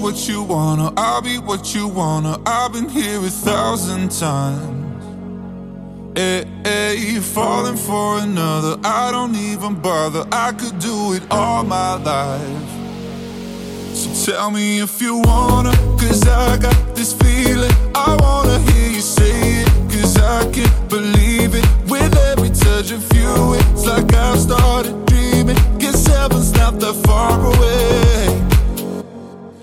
what you wanna. I'll be what you wanna. I've been here a thousand times. Eh, eh, hey, hey, falling for another. I don't even bother. I could do it all my life. So tell me if you wanna, cause I got this feeling. I wanna hear you say it, cause I can't believe it. With every touch of you, it's like I've started dreaming. Guess heaven's not that far away.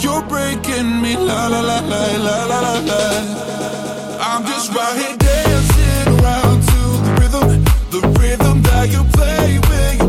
You're breaking me, la la la la la la la la. I'm just right here dancing around to the rhythm, the rhythm that you play when you're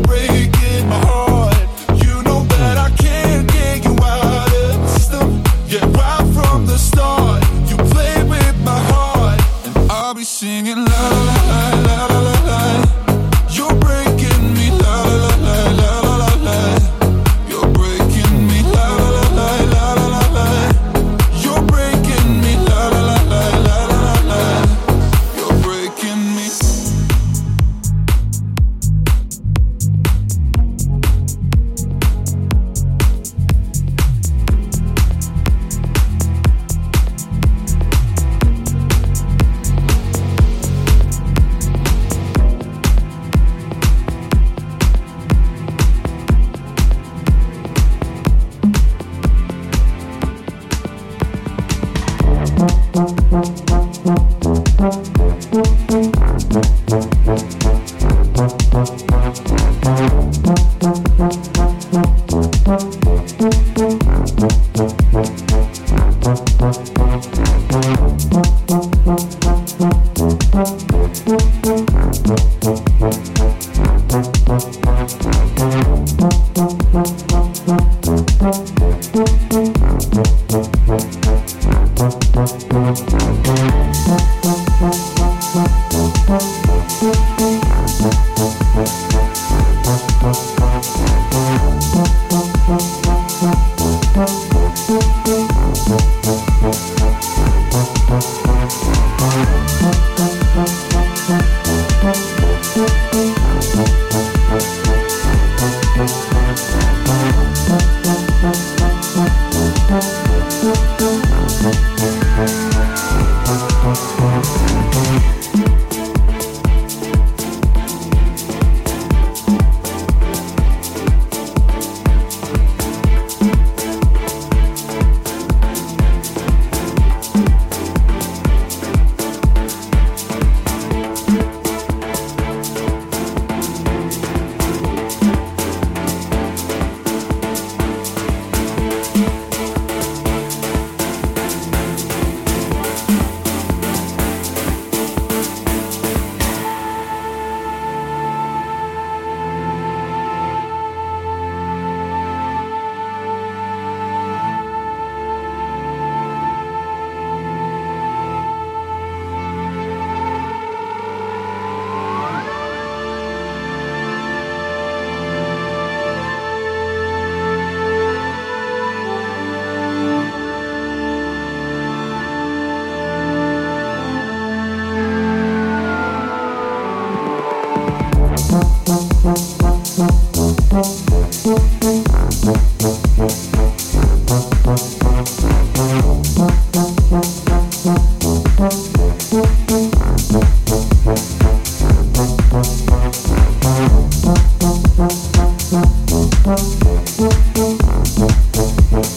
Thank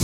you.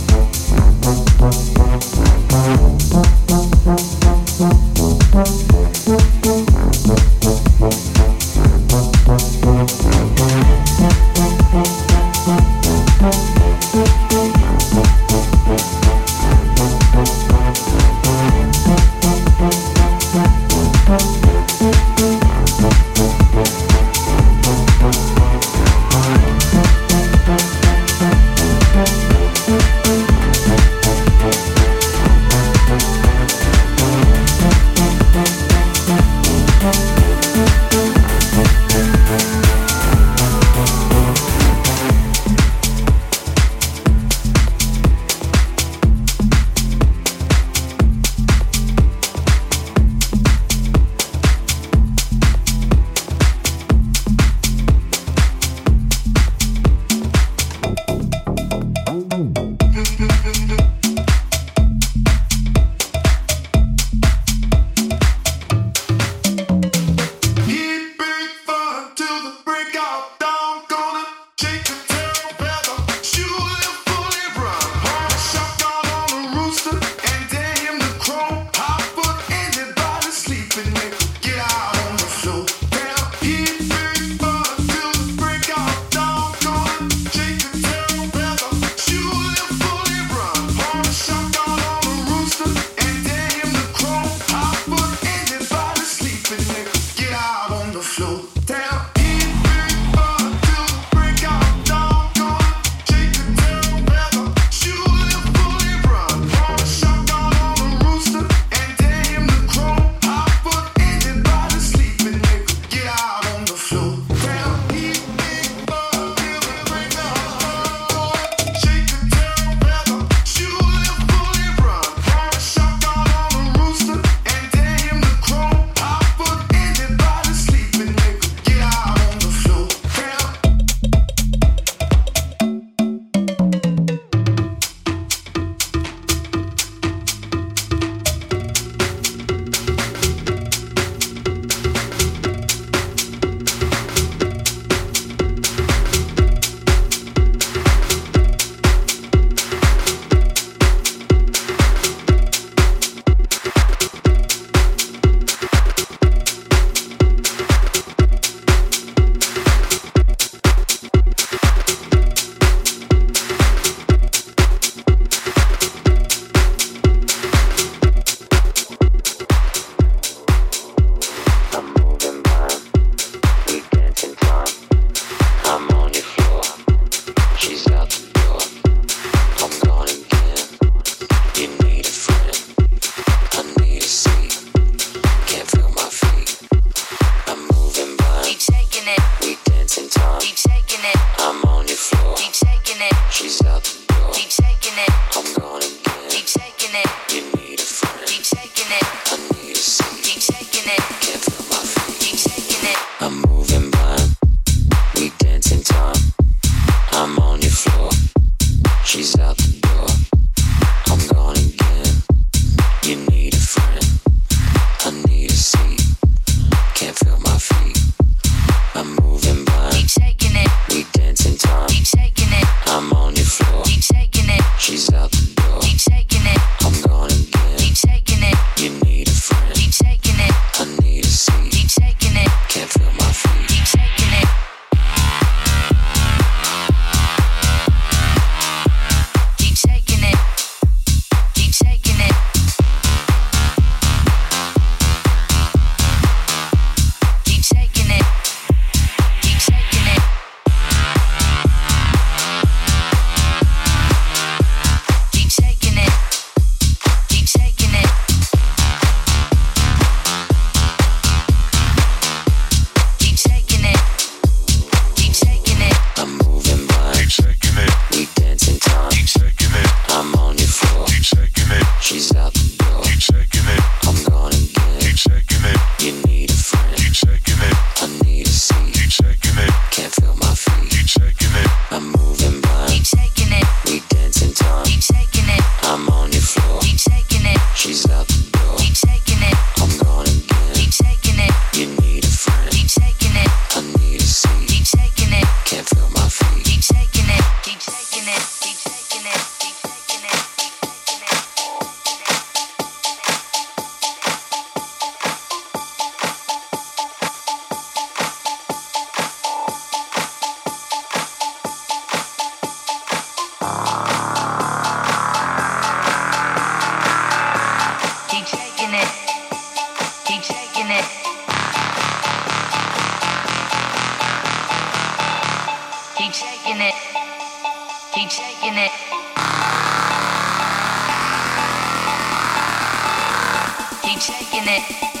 shaking it.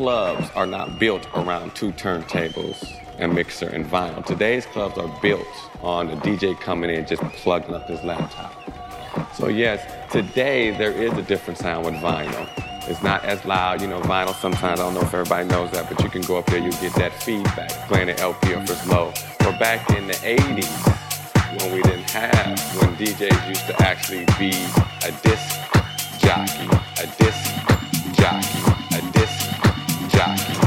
clubs are not built around two turntables, and mixer and vinyl. Today's clubs are built on a DJ coming in just plugging up his laptop. So yes, today there is a different sound with vinyl. It's not as loud, you know, vinyl sometimes, I don't know if everybody knows that, but you can go up there, you get that feedback, playing an LP or it's low. Or back in the 80s, when we didn't have, when DJs used to actually be a disc jockey, a disc jockey, a disc rock.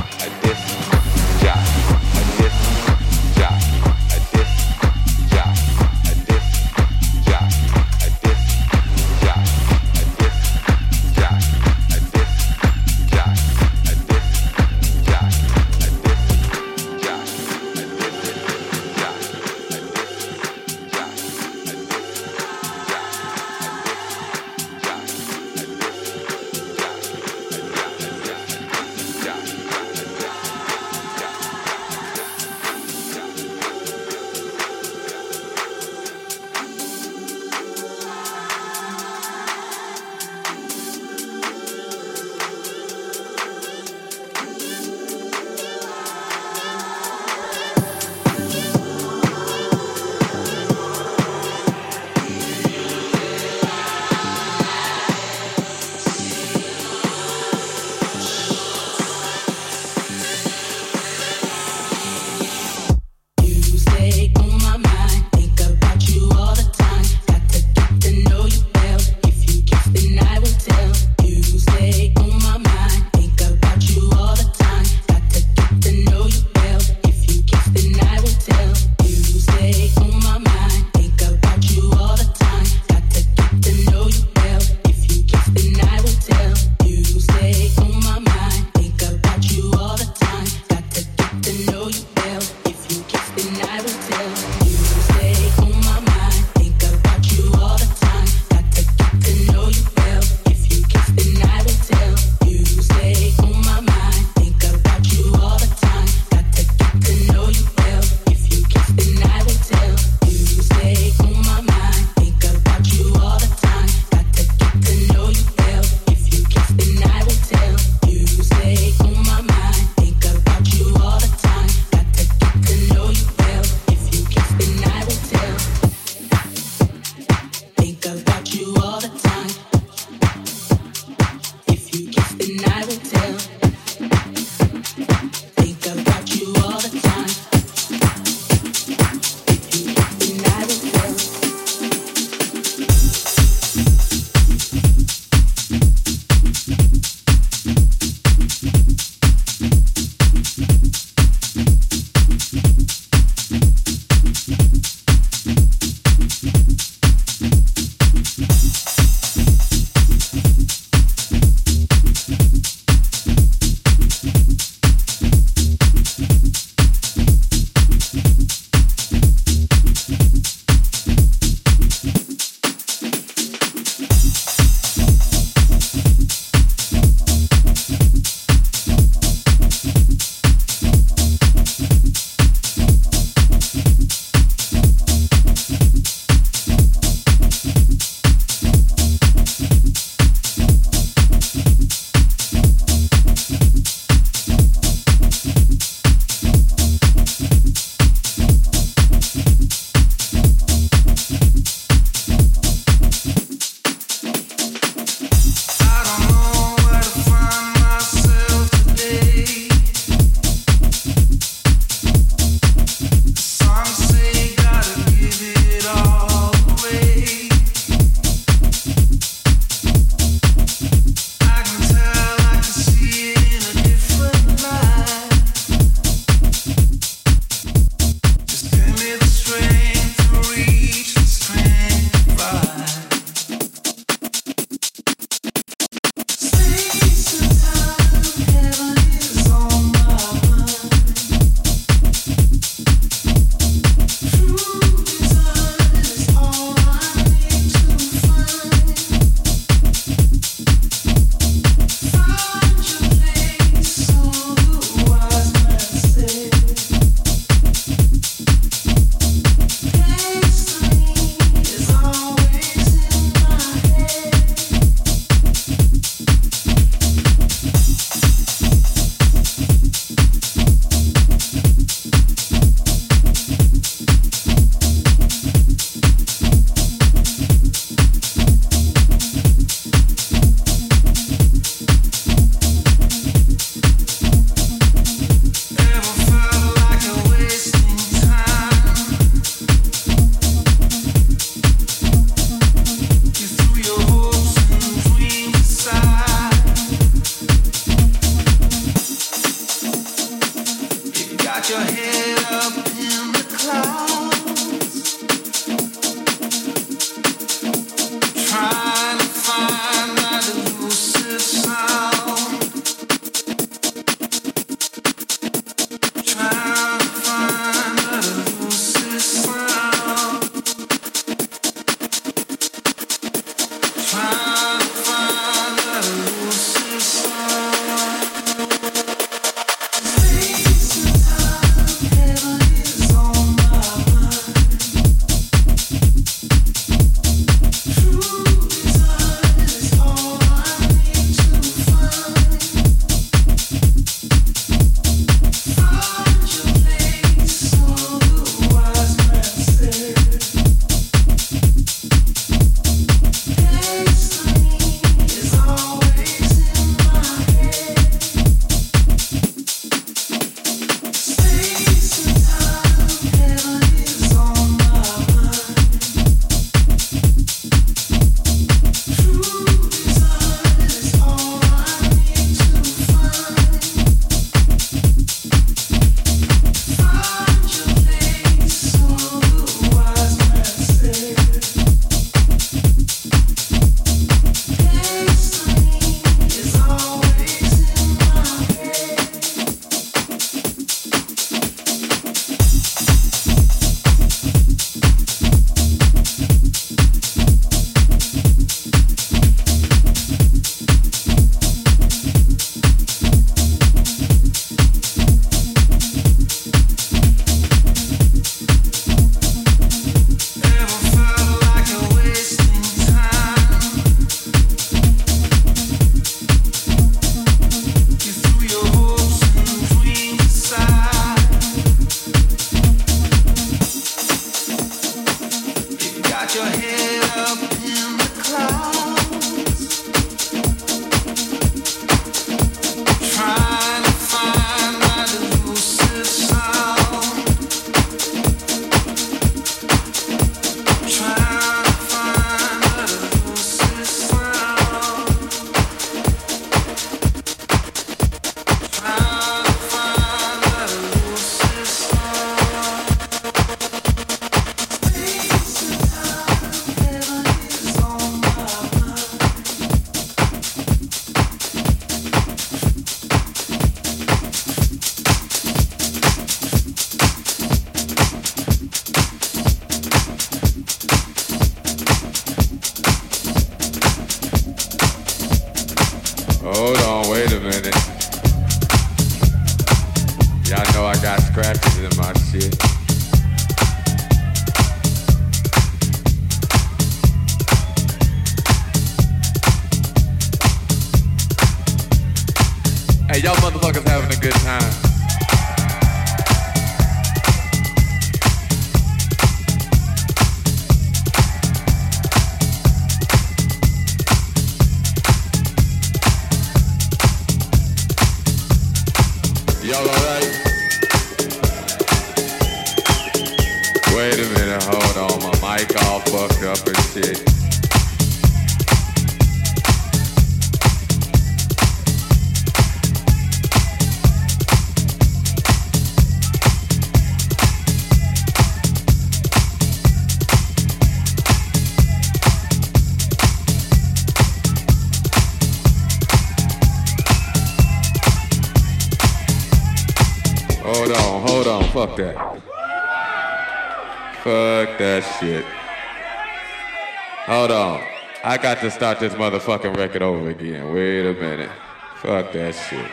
Got to start this motherfucking record over again. Wait a minute. Fuck that shit.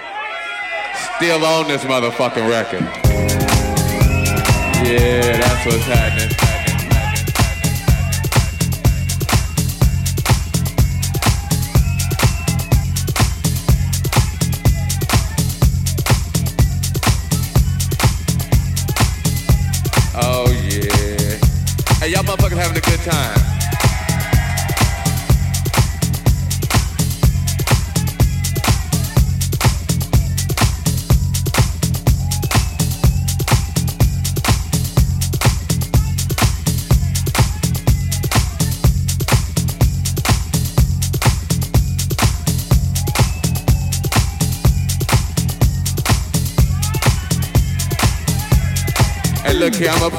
Still on this motherfucking record. Yeah, that's what's happening.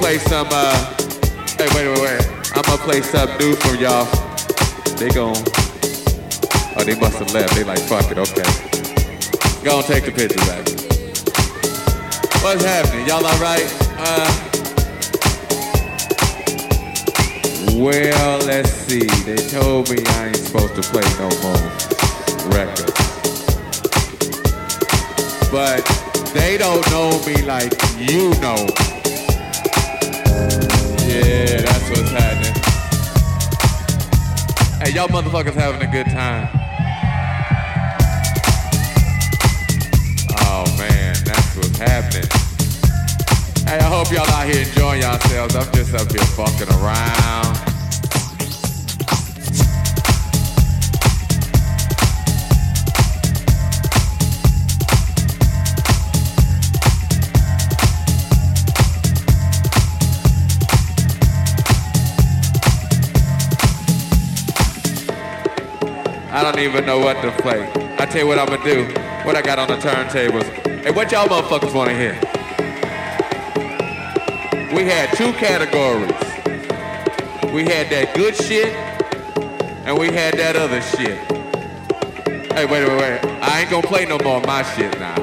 Play some, uh, hey, wait, wait, wait. I'm gonna play something new for y'all. They gon' oh, they must have left. They like, fuck it, okay. Go on, take the picture back. What's happening? Y'all all right? Uh, well, let's see. They told me I ain't supposed to play no more records. But they don't know me like you know. Yeah, that's what's happening. Hey, y'all motherfuckers having a good time. Oh man, that's what's happening. Hey, I hope y'all out here enjoying yourselves. I'm just up here fucking around. I don't even know what to play. I tell you what I'm gonna do. What I got on the turntables. Hey, what y'all motherfuckers wanna hear? We had two categories. We had that good shit, and we had that other shit. Hey, wait, wait, wait. I ain't gonna play no more of my shit now.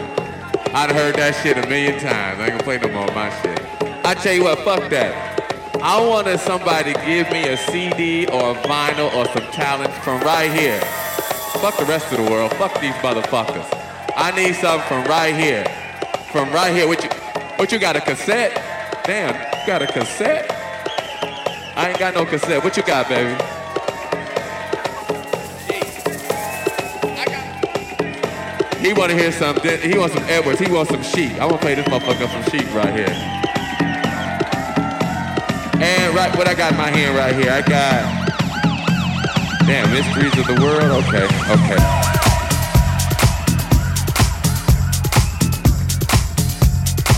I'd heard that shit a million times. I ain't gonna play no more of my shit. I tell you what, fuck that. I wanted somebody to give me a CD or a vinyl or some talent from right here. Fuck the rest of the world. Fuck these motherfuckers. I need something from right here. From right here. What you, what you got, a cassette? Damn, you got a cassette? I ain't got no cassette. What you got, baby? He wanna hear something. He wants some Edwards. He wants some sheep. I wanna play this motherfucker some sheep right here. And right, what I got in my hand right here, I got. Damn, mysteries of the world. Okay, okay.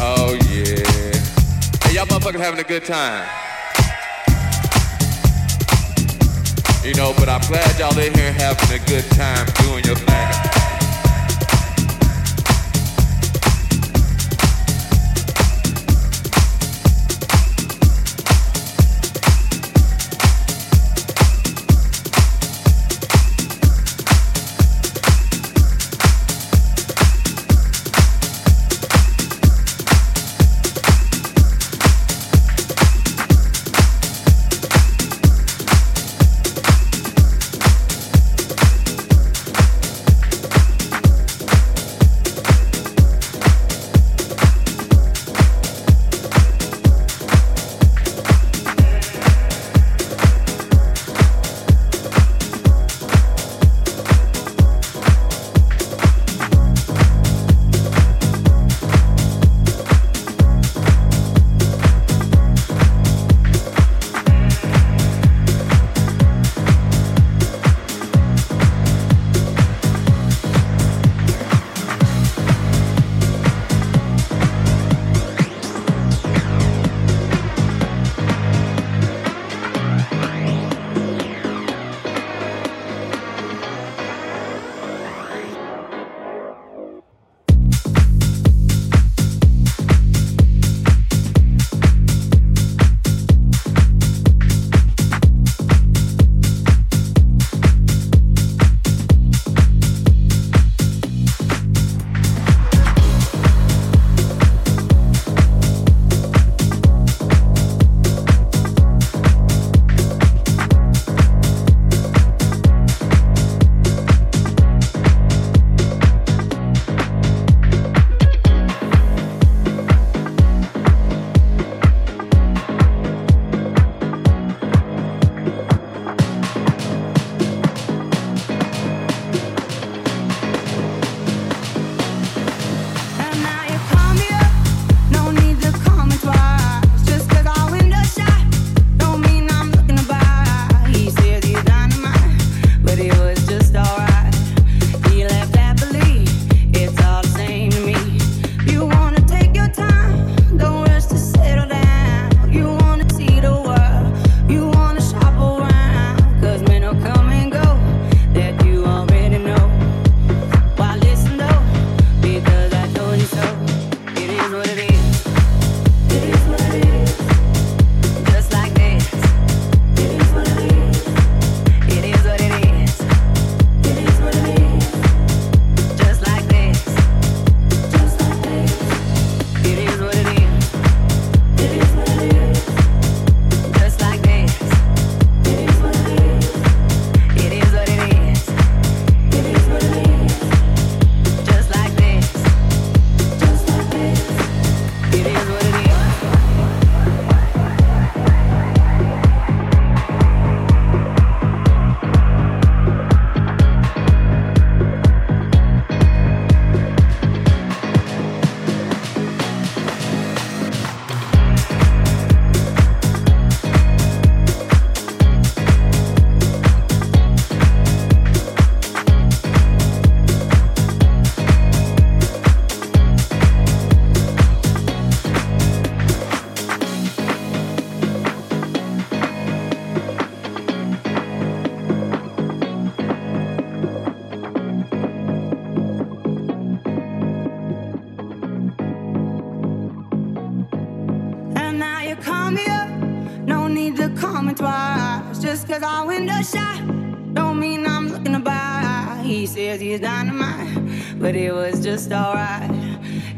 Oh yeah. Hey, y'all motherfuckers having a good time. You know, but I'm glad y'all in here having a good time doing your thing. Just alright.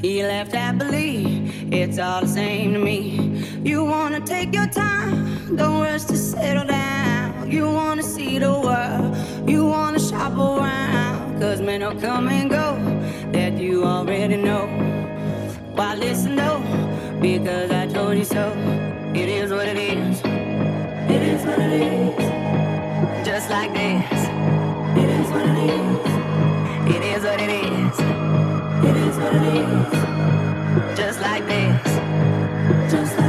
He left happily, it's all the same to me. You wanna take your time, don't rush to settle down. You wanna see the world, you wanna shop around. Cause men will come and go that you already know. Why listen though? Because I told you so. It is what it is. It is what it is. Just like this. It is what it is. It is what it is. It is what it is. Just like this. Just like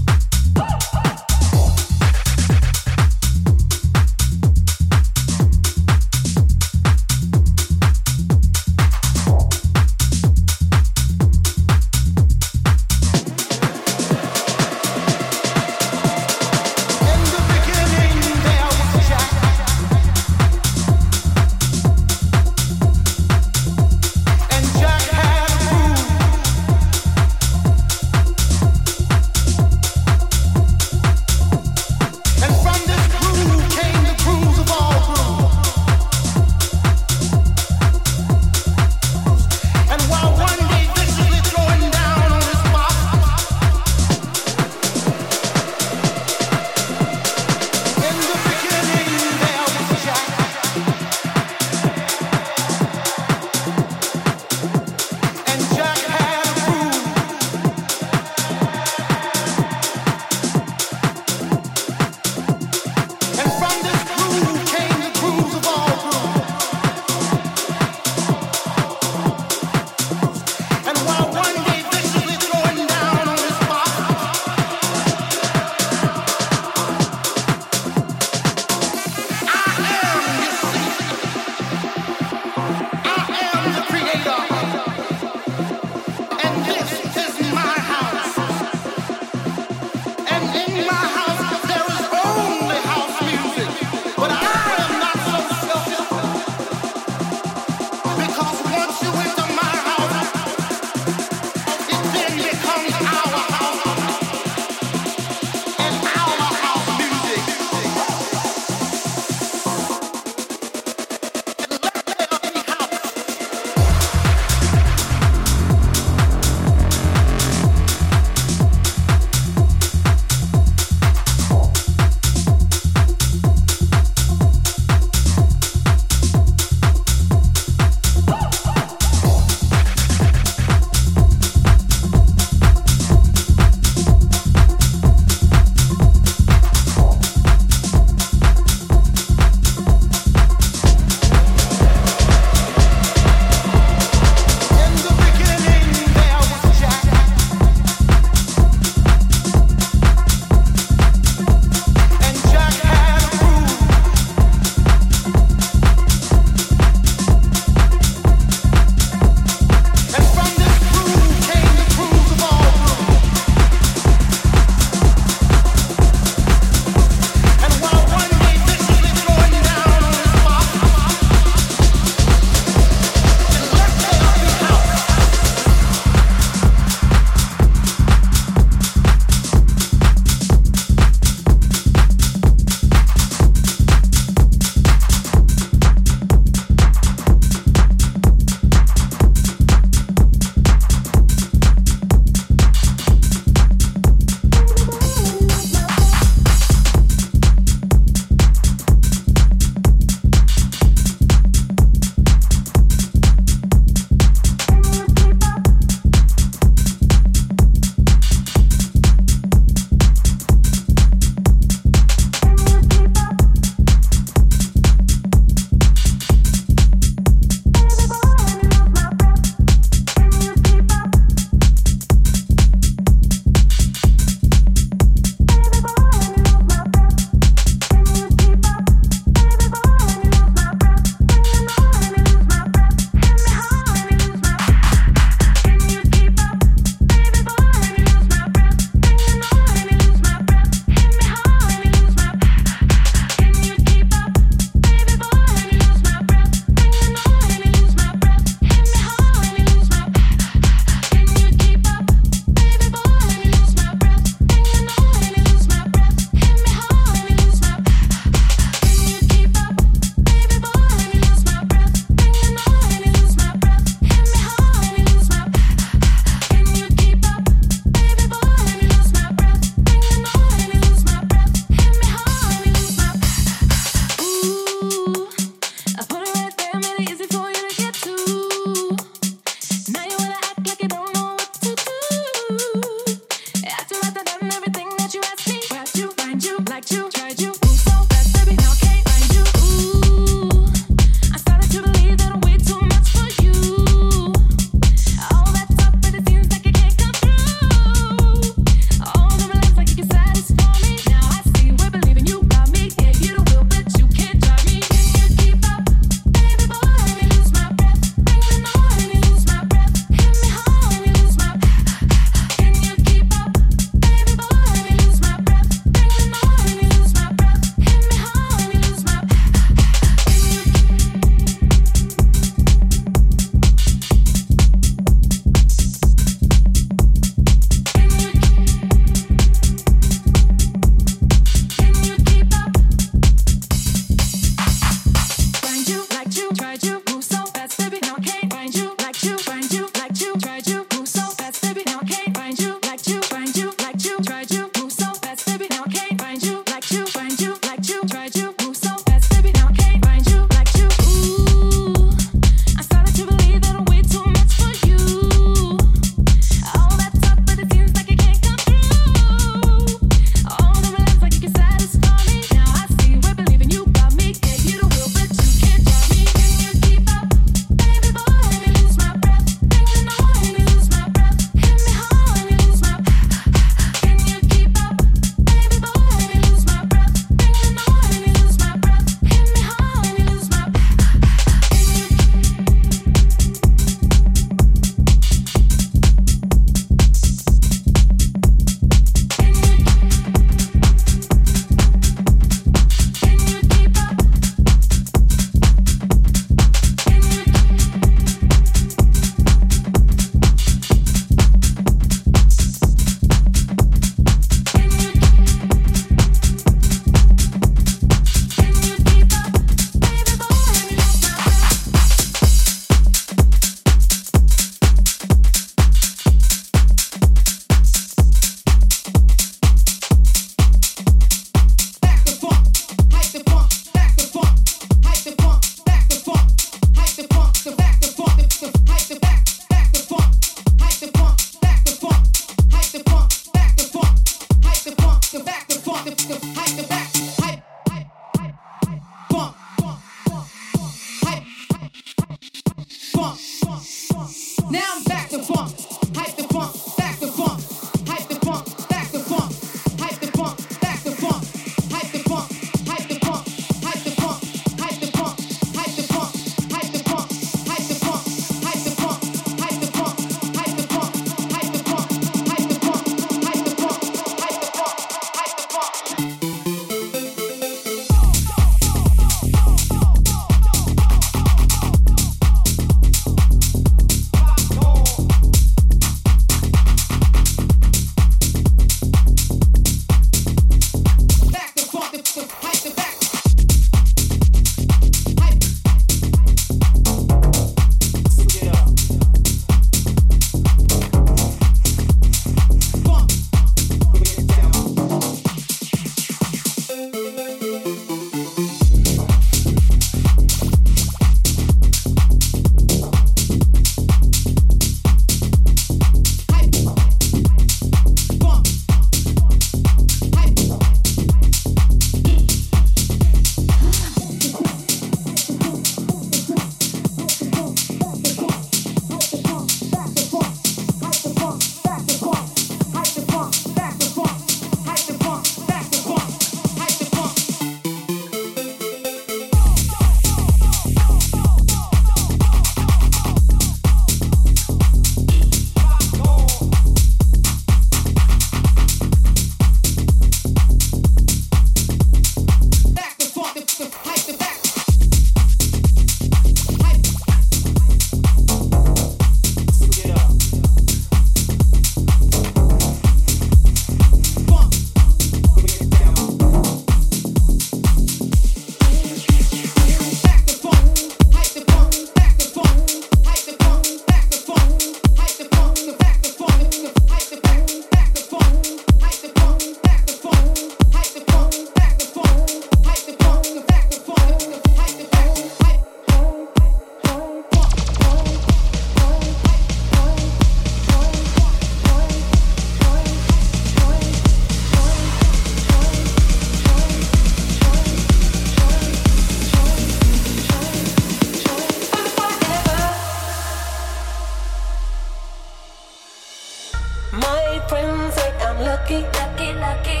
friends say I'm lucky, lucky, lucky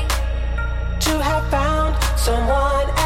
to have found someone.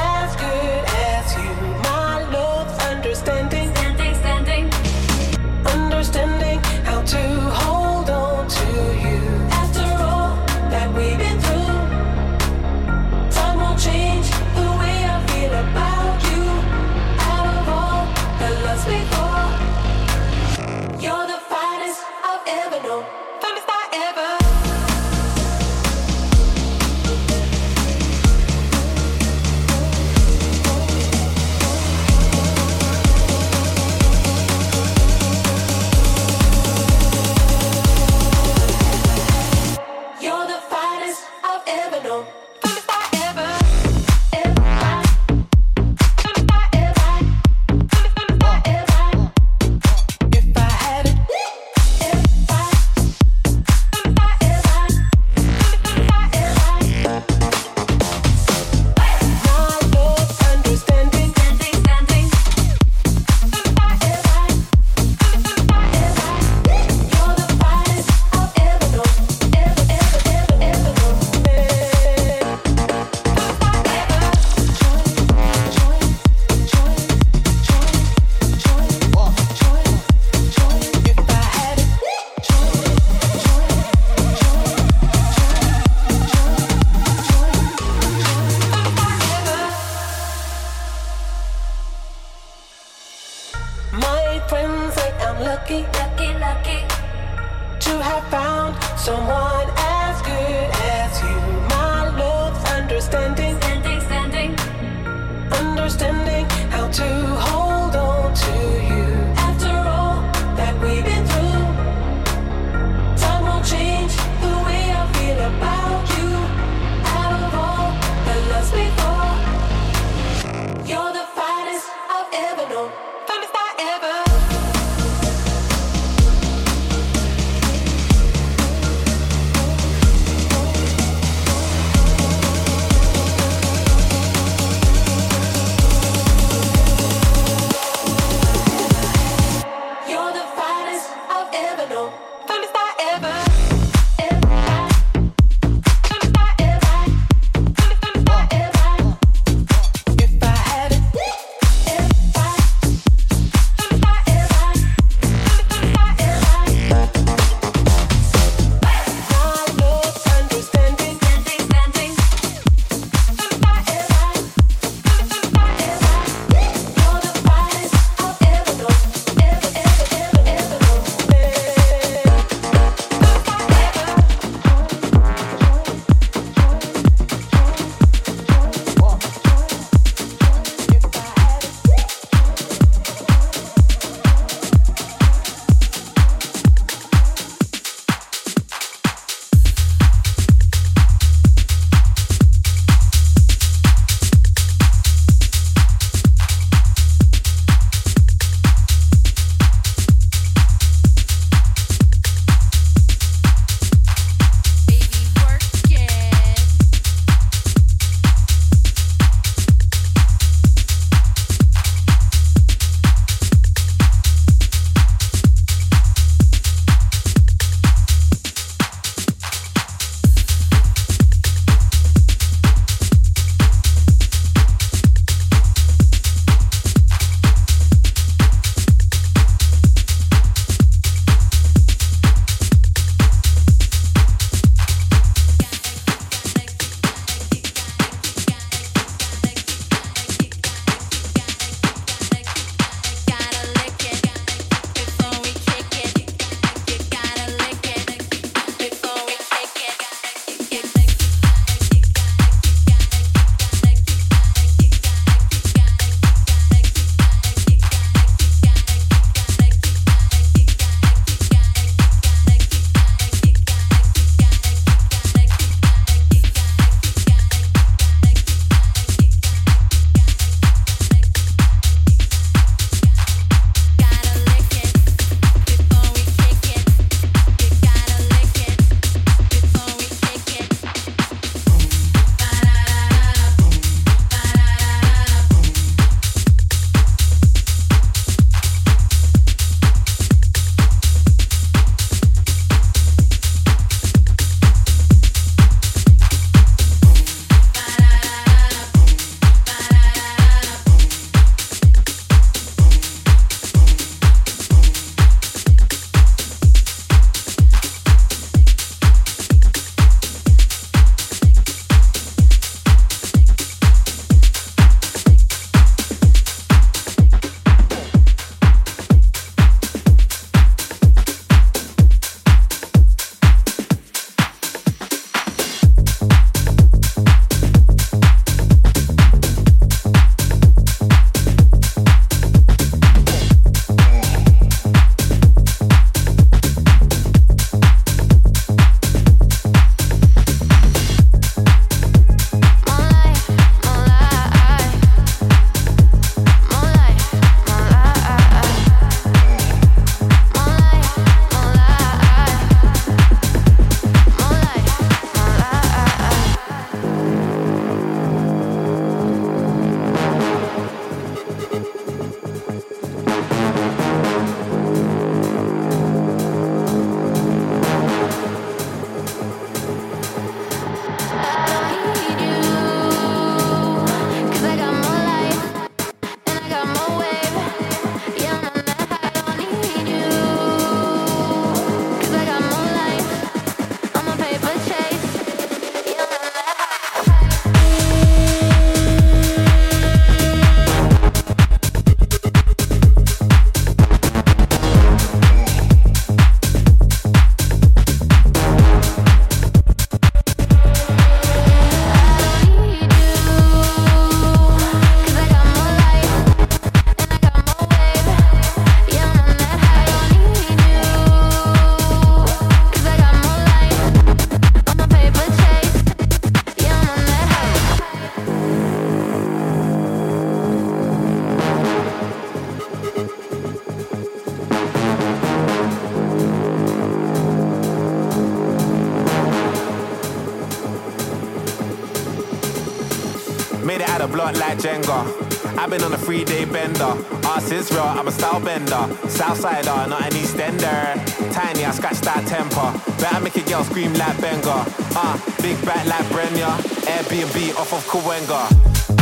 Ass is real, I'm a style bender. Southsider, not an Eastender. Tiny, I scratch that temper. Better make a girl scream like Benga. Ah, uh, big back like Brenya. Airbnb off of Kawenga.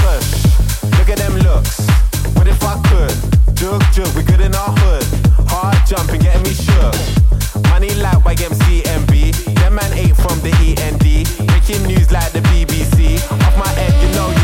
Push, look at them looks. What if I could? Jug, jug, we good in our hood. Hard jumping, getting me shook. Money like YMCMB. Them man ain't from the END. Breaking news like the BBC. Off my head, you know